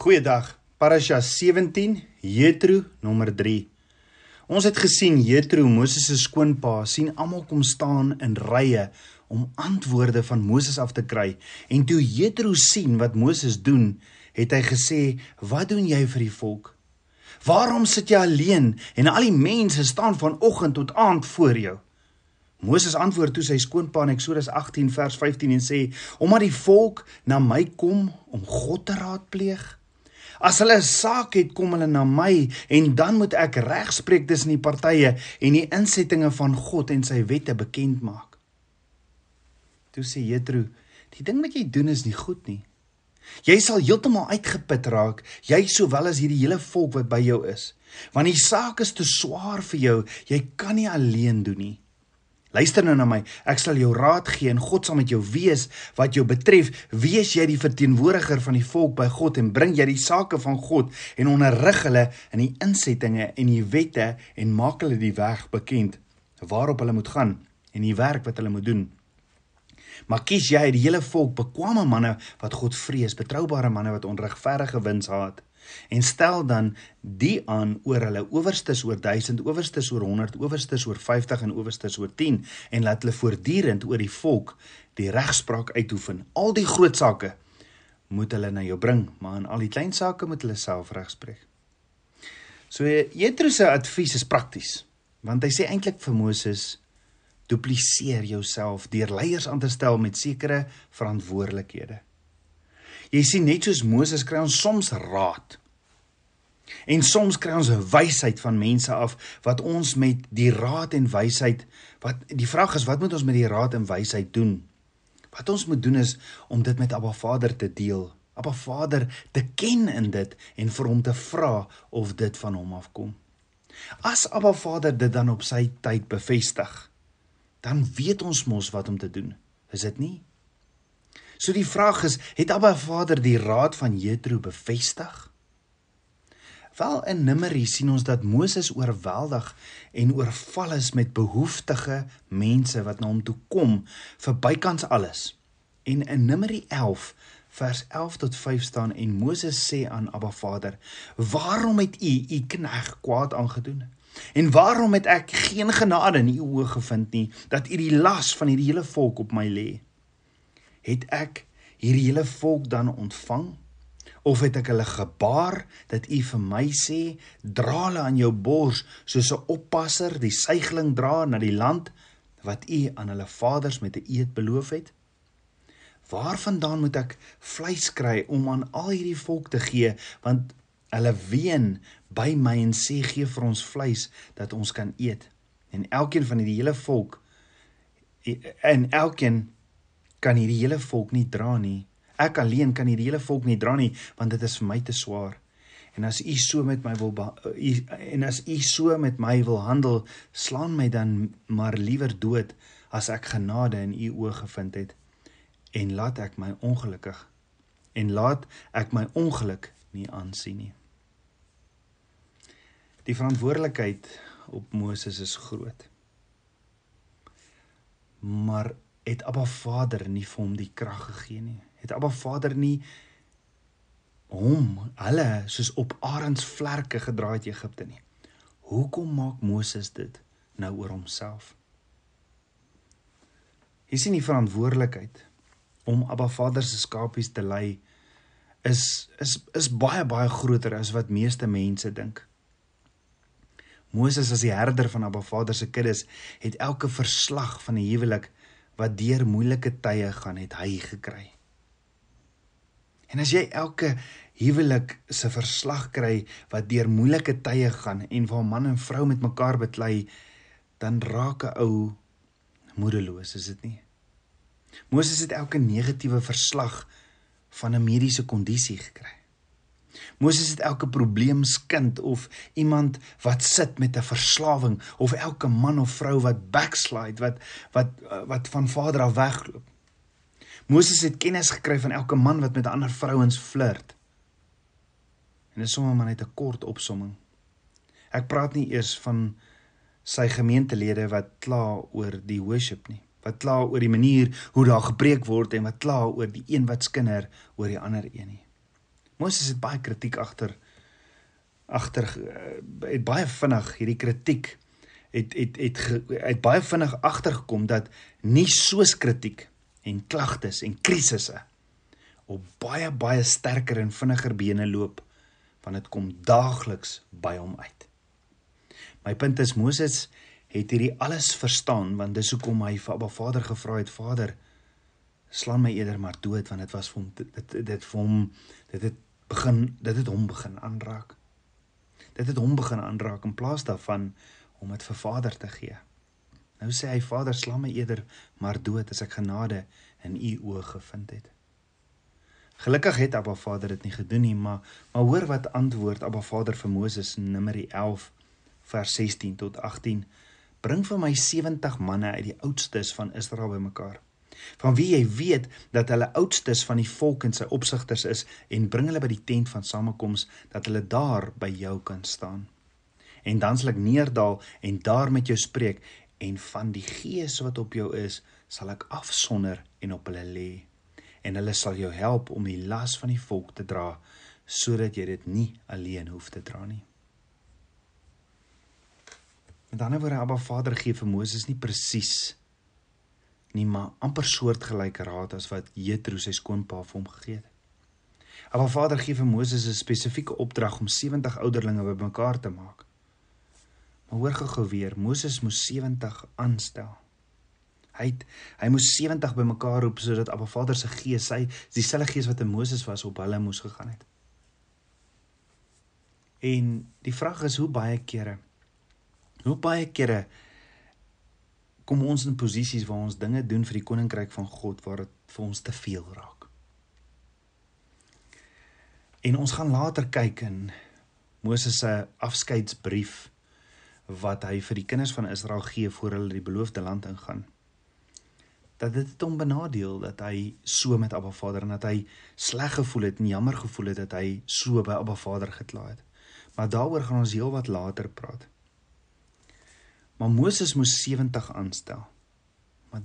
Goeiedag. Parasha 17, Jethro nommer 3. Ons het gesien Jethro, Moses se skoonpa, sien almal kom staan in rye om antwoorde van Moses af te kry. En toe Jethro sien wat Moses doen, het hy gesê: "Wat doen jy vir die volk? Waarom sit jy alleen en al die mense staan van oggend tot aand voor jou?" Moses antwoord toe sy skoonpa in Eksodus 18 vers 15 en sê: "Omdat die volk na my kom om God te raadpleeg, As hulle 'n saak het, kom hulle na my en dan moet ek regspreek tussen die partye en die insettinge van God en sy wette bekend maak. Toe sê Jethro, die ding wat jy doen is nie goed nie. Jy sal heeltemal uitgeput raak, jy sowel as hierdie hele volk wat by jou is. Want die saak is te swaar vir jou, jy kan nie alleen doen nie. Luister nou na my. Ek sal jou raad gee en God sal met jou wees wat jou betref. Wees jy die verteenwoordiger van die volk by God en bring jy die sake van God en onderrig hulle in die insettinge en die wette en maak hulle die weg bekend waarop hulle moet gaan en die werk wat hulle moet doen. Maar kies jy die hele volk bekwame manne wat God vrees, betroubare manne wat onregverdige wins haat en stel dan die aan oor hulle owerstes oor 1000 owerstes oor 100 owerstes oor 50 en owerstes oor 10 en laat hulle voortdurend oor die volk die regspraak uitoefen al die groot sake moet hulle na jou bring maar in al die klein sake moet hulle self regspreek so Jethro se advies is prakties want hy sê eintlik vir Moses dupliseer jouself deur leiers aan te stel met sekere verantwoordelikhede Jy sien net soos Moses kry ons soms raad. En soms kry ons 'n wysheid van mense af wat ons met die raad en wysheid wat die vraag is wat moet ons met die raad en wysheid doen? Wat ons moet doen is om dit met Abba Vader te deel. Abba Vader te ken in dit en vir hom te vra of dit van hom afkom. As Abba Vader dit dan op sy tyd bevestig, dan weet ons mos wat om te doen. Is dit nie? So die vraag is, het Abba Vader die raad van Jethro bevestig? Wel in Numeri sien ons dat Moses oorweldig en oorval is met behoeftige mense wat na hom toe kom vir bykans alles. En in Numeri 11 vers 11 tot 5 staan en Moses sê aan Abba Vader: "Waarom het U U knegg kwaad aangedoen? En waarom het ek geen genade in U oë gevind nie dat U die las van hierdie hele volk op my lê?" het ek hierdie hele volk dan ontvang of het ek hulle gebaar dat u vir my sê dra hulle aan jou bors soos 'n oppasser die seigling dra na die land wat u aan hulle vaders met 'n eed beloof het waarvandaan moet ek vleis kry om aan al hierdie volk te gee want hulle ween by my en sê gee vir ons vleis dat ons kan eet en elkeen van hierdie hele volk en elkeen kan hierdie hele volk nie dra nie. Ek alleen kan hierdie hele volk nie dra nie want dit is vir my te swaar. En as u so met my wil u en as u so met my wil handel, slaan my dan maar liewer dood as ek genade in u oë gevind het en laat ek my ongelukkig en laat ek my ongeluk nie aansien nie. Die verantwoordelikheid op Moses is groot. Maar het Abba Vader nie vir hom die krag gegee nie. Het Abba Vader nie hom hulle soos op arends vlerke gedra het Egipte nie. Hoekom maak Moses dit nou oor homself? Jy sien die verantwoordelikheid om Abba Vader se skapies te lei is is is baie baie groter as wat meeste mense dink. Moses as die herder van Abba Vader se kuddes het elke verslag van die huwelik wat deur moeilike tye gaan het hy gekry. En as jy elke huwelik se verslag kry wat deur moeilike tye gaan en waar man en vrou met mekaar beklei, dan raak 'n ou moedeloos, is dit nie? Moses het elke negatiewe verslag van 'n mediese kondisie gekry. Moses het elke probleemskind of iemand wat sit met 'n verslawing of elke man of vrou wat backslide wat wat wat van vader af wegloop. Moses het kennis gekry van elke man wat met ander vrouens flirt. En dis sommer maar net 'n kort opsomming. Ek praat nie eers van sy gemeentelede wat kla oor die worship nie, wat kla oor die manier hoe daar gepreek word en wat kla oor die een wat skinder oor die ander een nie. Moses het baie kritiek agter agter het baie vinnig hierdie kritiek het het het het, het baie vinnig agtergekom dat nie soos kritiek en klagtes en krisisse op baie baie sterker en vinniger bene loop want dit kom daagliks by hom uit. My punt is Moses het hierdie alles verstaan want dis hoekom hy vir Abba Vader gevra het Vader slaan my eerder maar dood want dit was vir hom dit dit vir hom dit het begin dit het hom begin aanraak. Dit het hom begin aanraak in plaas daarvan om dit vir Vader te gee. Nou sê hy Vader, slaan my eerder maar dood as ek genade in u oë gevind het. Gelukkig het Abba Vader dit nie gedoen nie, maar maar hoor wat antwoord Abba Vader vir Moses in Numeri 11 vers 16 tot 18. Bring vir my 70 manne uit die oudstes van Israel bymekaar. Van wie jy weet dat hulle oudstes van die volk en sy opsigters is en bring hulle by die tent van samekoms dat hulle daar by jou kan staan en dan sal ek neerdal en daar met jou spreek en van die gees wat op jou is sal ek afsonder en op hulle lê en hulle sal jou help om die las van die volk te dra sodat jy dit nie alleen hoef te dra nie. Met ander woorde Abba Vader gee vir Moses nie presies nie maar amper soortgelyke raad as wat Jethro sy skoonpa vir hom gegee het. Abba Vader gee vir Moses 'n spesifieke opdrag om 70 ouderlinge bymekaar te maak. Maar hoor gou-gou weer, Moses moes 70 aanstel. Hy het, hy moes 70 bymekaar roep sodat Abba Vader se gees, sy dieselfde gees wat in Moses was, op hulle moes gegaan het. En die vraag is hoe baie kere hoe baie kere kom ons in posisies waar ons dinge doen vir die koninkryk van God waar dit vir ons te veel raak. En ons gaan later kyk in Moses se afskeidsbrief wat hy vir die kinders van Israel gee voor hulle die beloofde land ingaan. Dat dit hom benadeel dat hy so met Abba Vader en dat hy sleg gevoel het en jammer gevoel het dat hy so by Abba Vader gekla het. Maar daaroor gaan ons heelwat later praat. Maar Moses moes 70 aanstel. Maar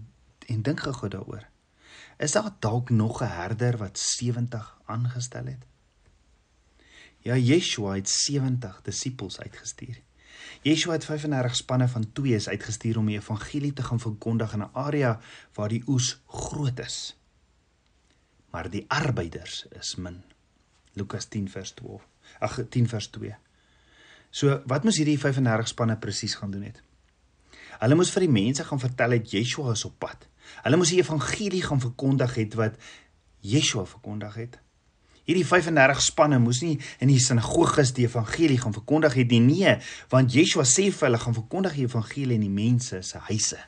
en dink gou daaroor. Is daar dalk nog 'n herder wat 70 aangestel het? Ja, Yeshua het 70 disippels uitgestuur. Yeshua het 35 spanne van 2's uitgestuur om die evangelie te gaan verkondig in 'n area waar die oes groot is. Maar die arbeiders is min. Lukas 10 vers 12. Ag 10 vers 2. So, wat moes hierdie 35 spanne presies gaan doen het? Hulle moes vir die mense gaan vertel dat Yeshua is op pad. Hulle moes die evangelie gaan verkondig het wat Yeshua verkondig het hierdie 35 spanne moes nie in die sinagoges die evangelie gaan verkondig het nie. Nee want Yeshua sê vir hulle gaan verkondig die evangelie in die mense se huise.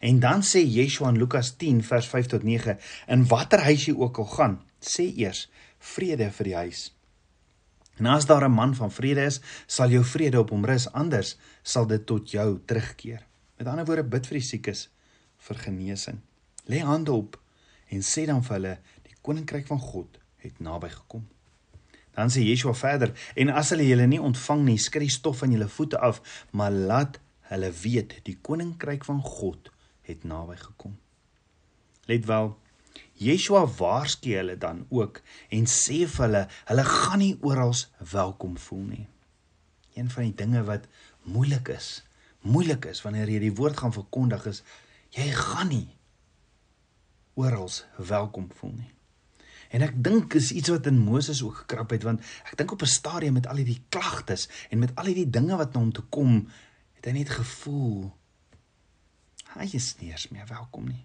En dan sê Yeshua in Lukas 10 vers 5 tot 9 in watter huis jy ook al gaan sê eers vrede vir die huis. En as daar 'n man van vrede is sal jou vrede op hom rus anders sal dit tot jou terugkeer. Met ander woorde bid vir die siekes vir genesing. Lê hande op en sê dan vir hulle die koninkryk van God het naby gekom. Dan sê Yeshua verder: "En as hulle julle nie ontvang nie, skud die stof van julle voete af, maar laat hulle weet die koninkryk van God het naby gekom." Let wel, Yeshua waarsku hulle dan ook en sê vir hulle: "Hulle gaan nie oral welkom voel nie." Een van die dinge wat moeilik is, moeilik is wanneer jy die woord gaan verkondig is, jy gaan nie oral welkom voel nie. En ek dink is iets wat in Moses ook gekrap het want ek dink op 'n stadium met al hierdie klagtes en met al hierdie dinge wat na hom toe kom, het hy net gevoel hy is nie eens meer welkom nie.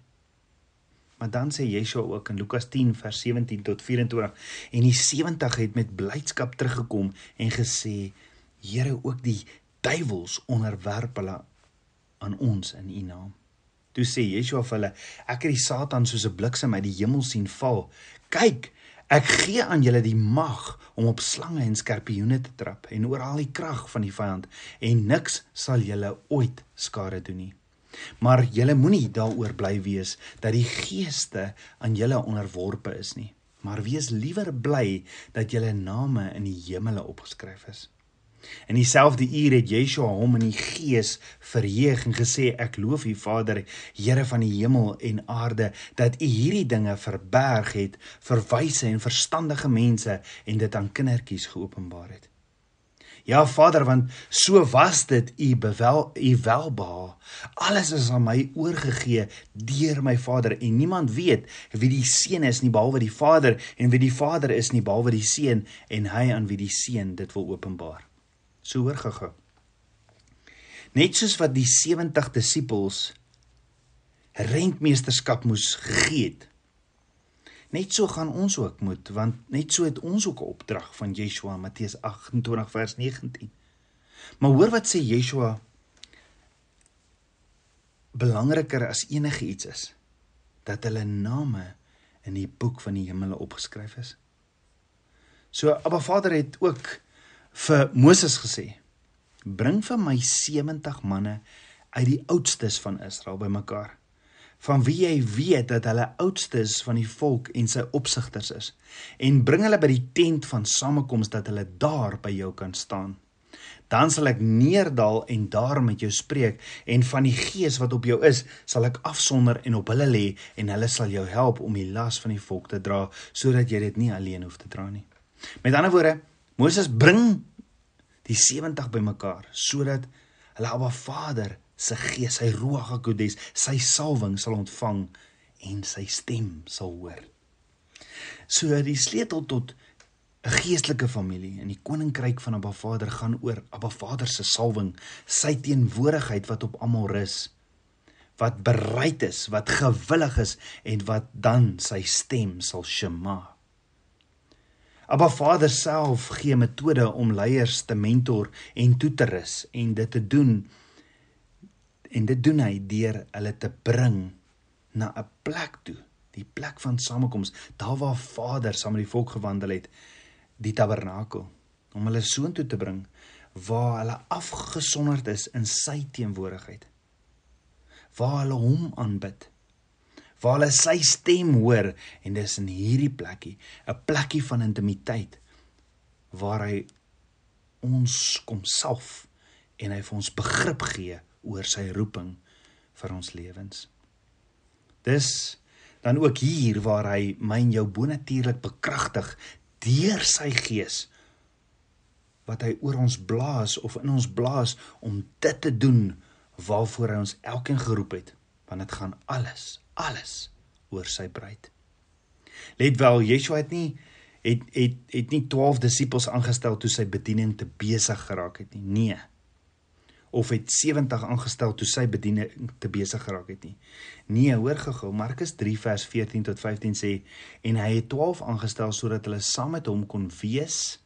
Maar dan sê Yeshua ook in Lukas 10 vers 17 tot 24 en die 70 het met blydskap teruggekom en gesê Here ook die duiwels onderwerp hulle aan ons in u naam. Toe sê Yeshua vir hulle ek het die Satan soos 'n bliksem uit die hemel sien val. Kyk, ek gee aan julle die mag om op slange en skorpioene te trap en oor al die krag van die vyand en niks sal julle ooit skade doen nie. Maar julle moenie daaroor bly wees dat die geeste aan julle onderworpe is nie, maar wees liewer bly dat julle name in die hemele opgeskryf is. In dieselfde uur het Yeshua hom in die gees verheug en gesê ek loof U Vader, Here van die hemel en aarde, dat U hierdie dinge verberg het vir wyse en verstandige mense en dit aan kindertjies geopenbaar het. Ja Vader, want so was dit U bewel U welbehae. Alles is aan my oorgegee deur my Vader en niemand weet wie die Seun is nie behalwe die Vader en wie die Vader is nie behalwe die Seun en hy aan wie die Seun dit wil openbaar. So hoor gaga. Net soos wat die 70 disippels rentmeesterskap moes gegee het Net so gaan ons ook moet want net so het ons ook 'n opdrag van Yeshua Matteus 28 vers 19. Maar hoor wat sê Yeshua belangriker as enige iets is dat hulle name in die boek van die hemele opgeskryf is. So Abba Vader het ook vir Moses gesê: "Bring vir my 70 manne uit die oudstes van Israel bymekaar." van wie jy weet dat hulle oudstes van die volk en sy opsigters is en bring hulle by die tent van samekoms dat hulle daar by jou kan staan dan sal ek neerdal en daar met jou spreek en van die gees wat op jou is sal ek afsonder en op hulle lê en hulle sal jou help om die las van die volk te dra sodat jy dit nie alleen hoef te dra nie met ander woorde Moses bring die 70 bymekaar sodat hulle Abba Vader se gees, sy ruach hakodes, sy salwing sal ontvang en sy stem sal hoor. So die sleutel tot 'n geestelike familie in die koninkryk van Abba Vader gaan oor Abba Vader se salwing, sy teenwoordigheid wat op almal rus, wat bereid is, wat gewillig is en wat dan sy stem sal shema. Abba Vader self gee metode om leiers te mentor en toe te rus en dit te doen En dit doen hy deur hulle te bring na 'n plek toe, die plek van samekoms, daar waar Vader saam met die volk gewandel het, die tabernakel, om hulle soontoe te bring waar hulle afgesonderd is in sy teenwoordigheid. Waar hulle hom aanbid. Waar hulle sy stem hoor en dis in hierdie plekkie, 'n plekkie van intimiteit waar hy ons kom salf en hy vir ons begrip gee oor sy roeping vir ons lewens. Dis dan ook hier waar hy my en jou bonatuurlik bekragtig deur sy gees wat hy oor ons blaas of in ons blaas om dit te doen waarvoor hy ons elkeen geroep het want dit gaan alles alles oor sy bruid. Let wel Yeshua het nie het het het nie 12 disippels aangestel toe sy bediening te besig geraak het nie. Nee of het 70 aangestel toe sy bediening te besig geraak het nie. Nee, hoor gehou, Markus 3 vers 14 tot 15 sê en hy het 12 aangestel sodat hulle saam met hom kon wees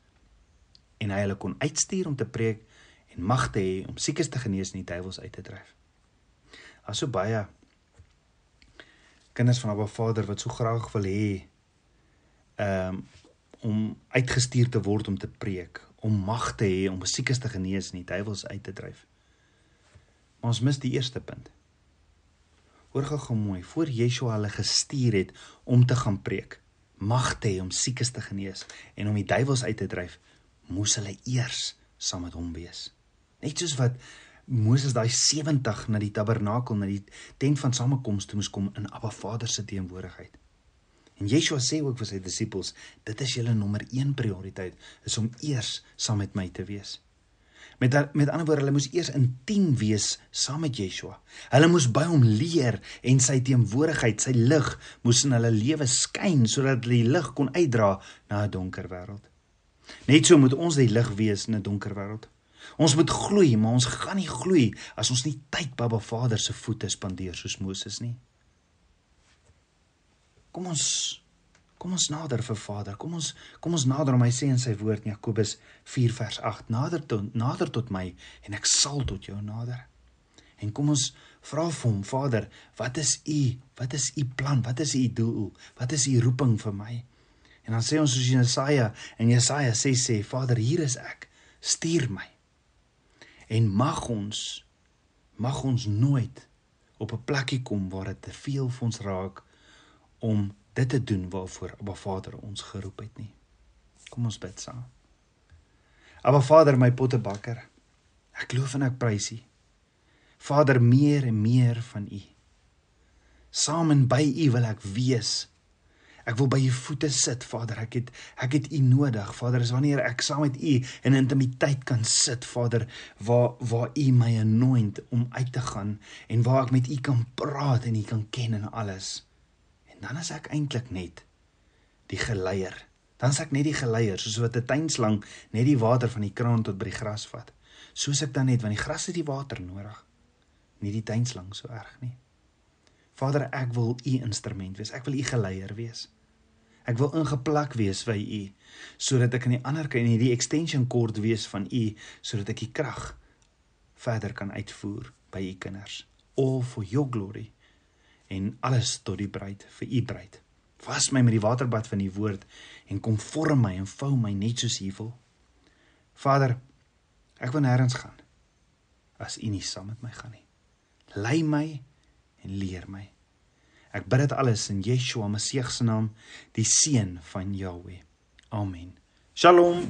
en hy hulle kon uitstuur om te preek en mag te hê om siekes te genees en die duiwels uit te dryf. Aso baie kinders van Abba Vader wat so graag wil hê um, om uitgestuur te word om te preek, om mag te hê om siekes te genees en die duiwels uit te dryf. Maar ons mis die eerste punt. Hoor gou mooi, voor Yeshua hulle gestuur het om te gaan preek, mag te hê om siekes te genees en om die duiwels uit te dryf, moes hulle eers saam met hom wees. Net soos wat Moses daai 70 na die tabernakel, na die tent van samekoms toe moes kom in Abba Vader se teenwoordigheid. En Yeshua sê ook vir sy disippels, dit is julle nommer 1 prioriteit, is om eers saam met my te wees. Met met ander woorde, hulle moes eers intiem wees saam met Yeshua. Hulle moes by hom leer en sy teenwoordigheid, sy lig moes in hulle lewe skyn sodat hulle die lig kon uitdra na 'n donker wêreld. Net so moet ons die lig wees in 'n donker wêreld. Ons moet gloei, maar ons gaan nie gloei as ons nie tyd by Baba Vader se voete spandeer soos Moses nie. Kom ons Kom ons nader vir Vader. Kom ons kom ons nader om hy sê in sy woord in Jakobus 4 vers 8: Nader tot nader tot my en ek sal tot jou nader. En kom ons vra vir hom, Vader, wat is u wat is u plan? Wat is u doel? Wat is u roeping vir my? En dan sê ons soos Jesaja en Jesaja sê sê, Vader, hier is ek. Stuur my. En mag ons mag ons nooit op 'n plekkie kom waar dit te veel vir ons raak om dit te doen waarvoor Abba Vader ons geroep het nie. Kom ons bid saam. Aba Vader, my pottebakker. Ek loof en ek prys U. Vader, meer en meer van U. Saam en by U wil ek wees. Ek wil by U voete sit, Vader. Ek het ek het U nodig. Vader, is wanneer ek saam met U in intimiteit kan sit, Vader, waar waar U my anoint om uit te gaan en waar ek met U kan praat en U kan ken en alles. En dan is ek eintlik net die geleier. Dan sê ek net die geleier, soos wat 'n tuinslang net die water van die kraan tot by die gras vat. Soos ek dan net want die gras het die water nodig. Nie die tuinslang so erg nie. Vader, ek wil u instrument wees. Ek wil u geleier wees. Ek wil ingeplak wees by u sodat ek aan die ander kant hierdie extension cord wees van u sodat ek die krag verder kan uitvoer by u kinders. All for your glory en alles tot die bruid vir u bruid. Was my met die waterbad van u woord en kom vorm my en vou my net soos u wil. Vader, ek wil nêrens gaan as u nie saam met my gaan nie. Lei my en leer my. Ek bid dit alles in Yeshua Messie se naam, die seun van Jahweh. Amen. Shalom.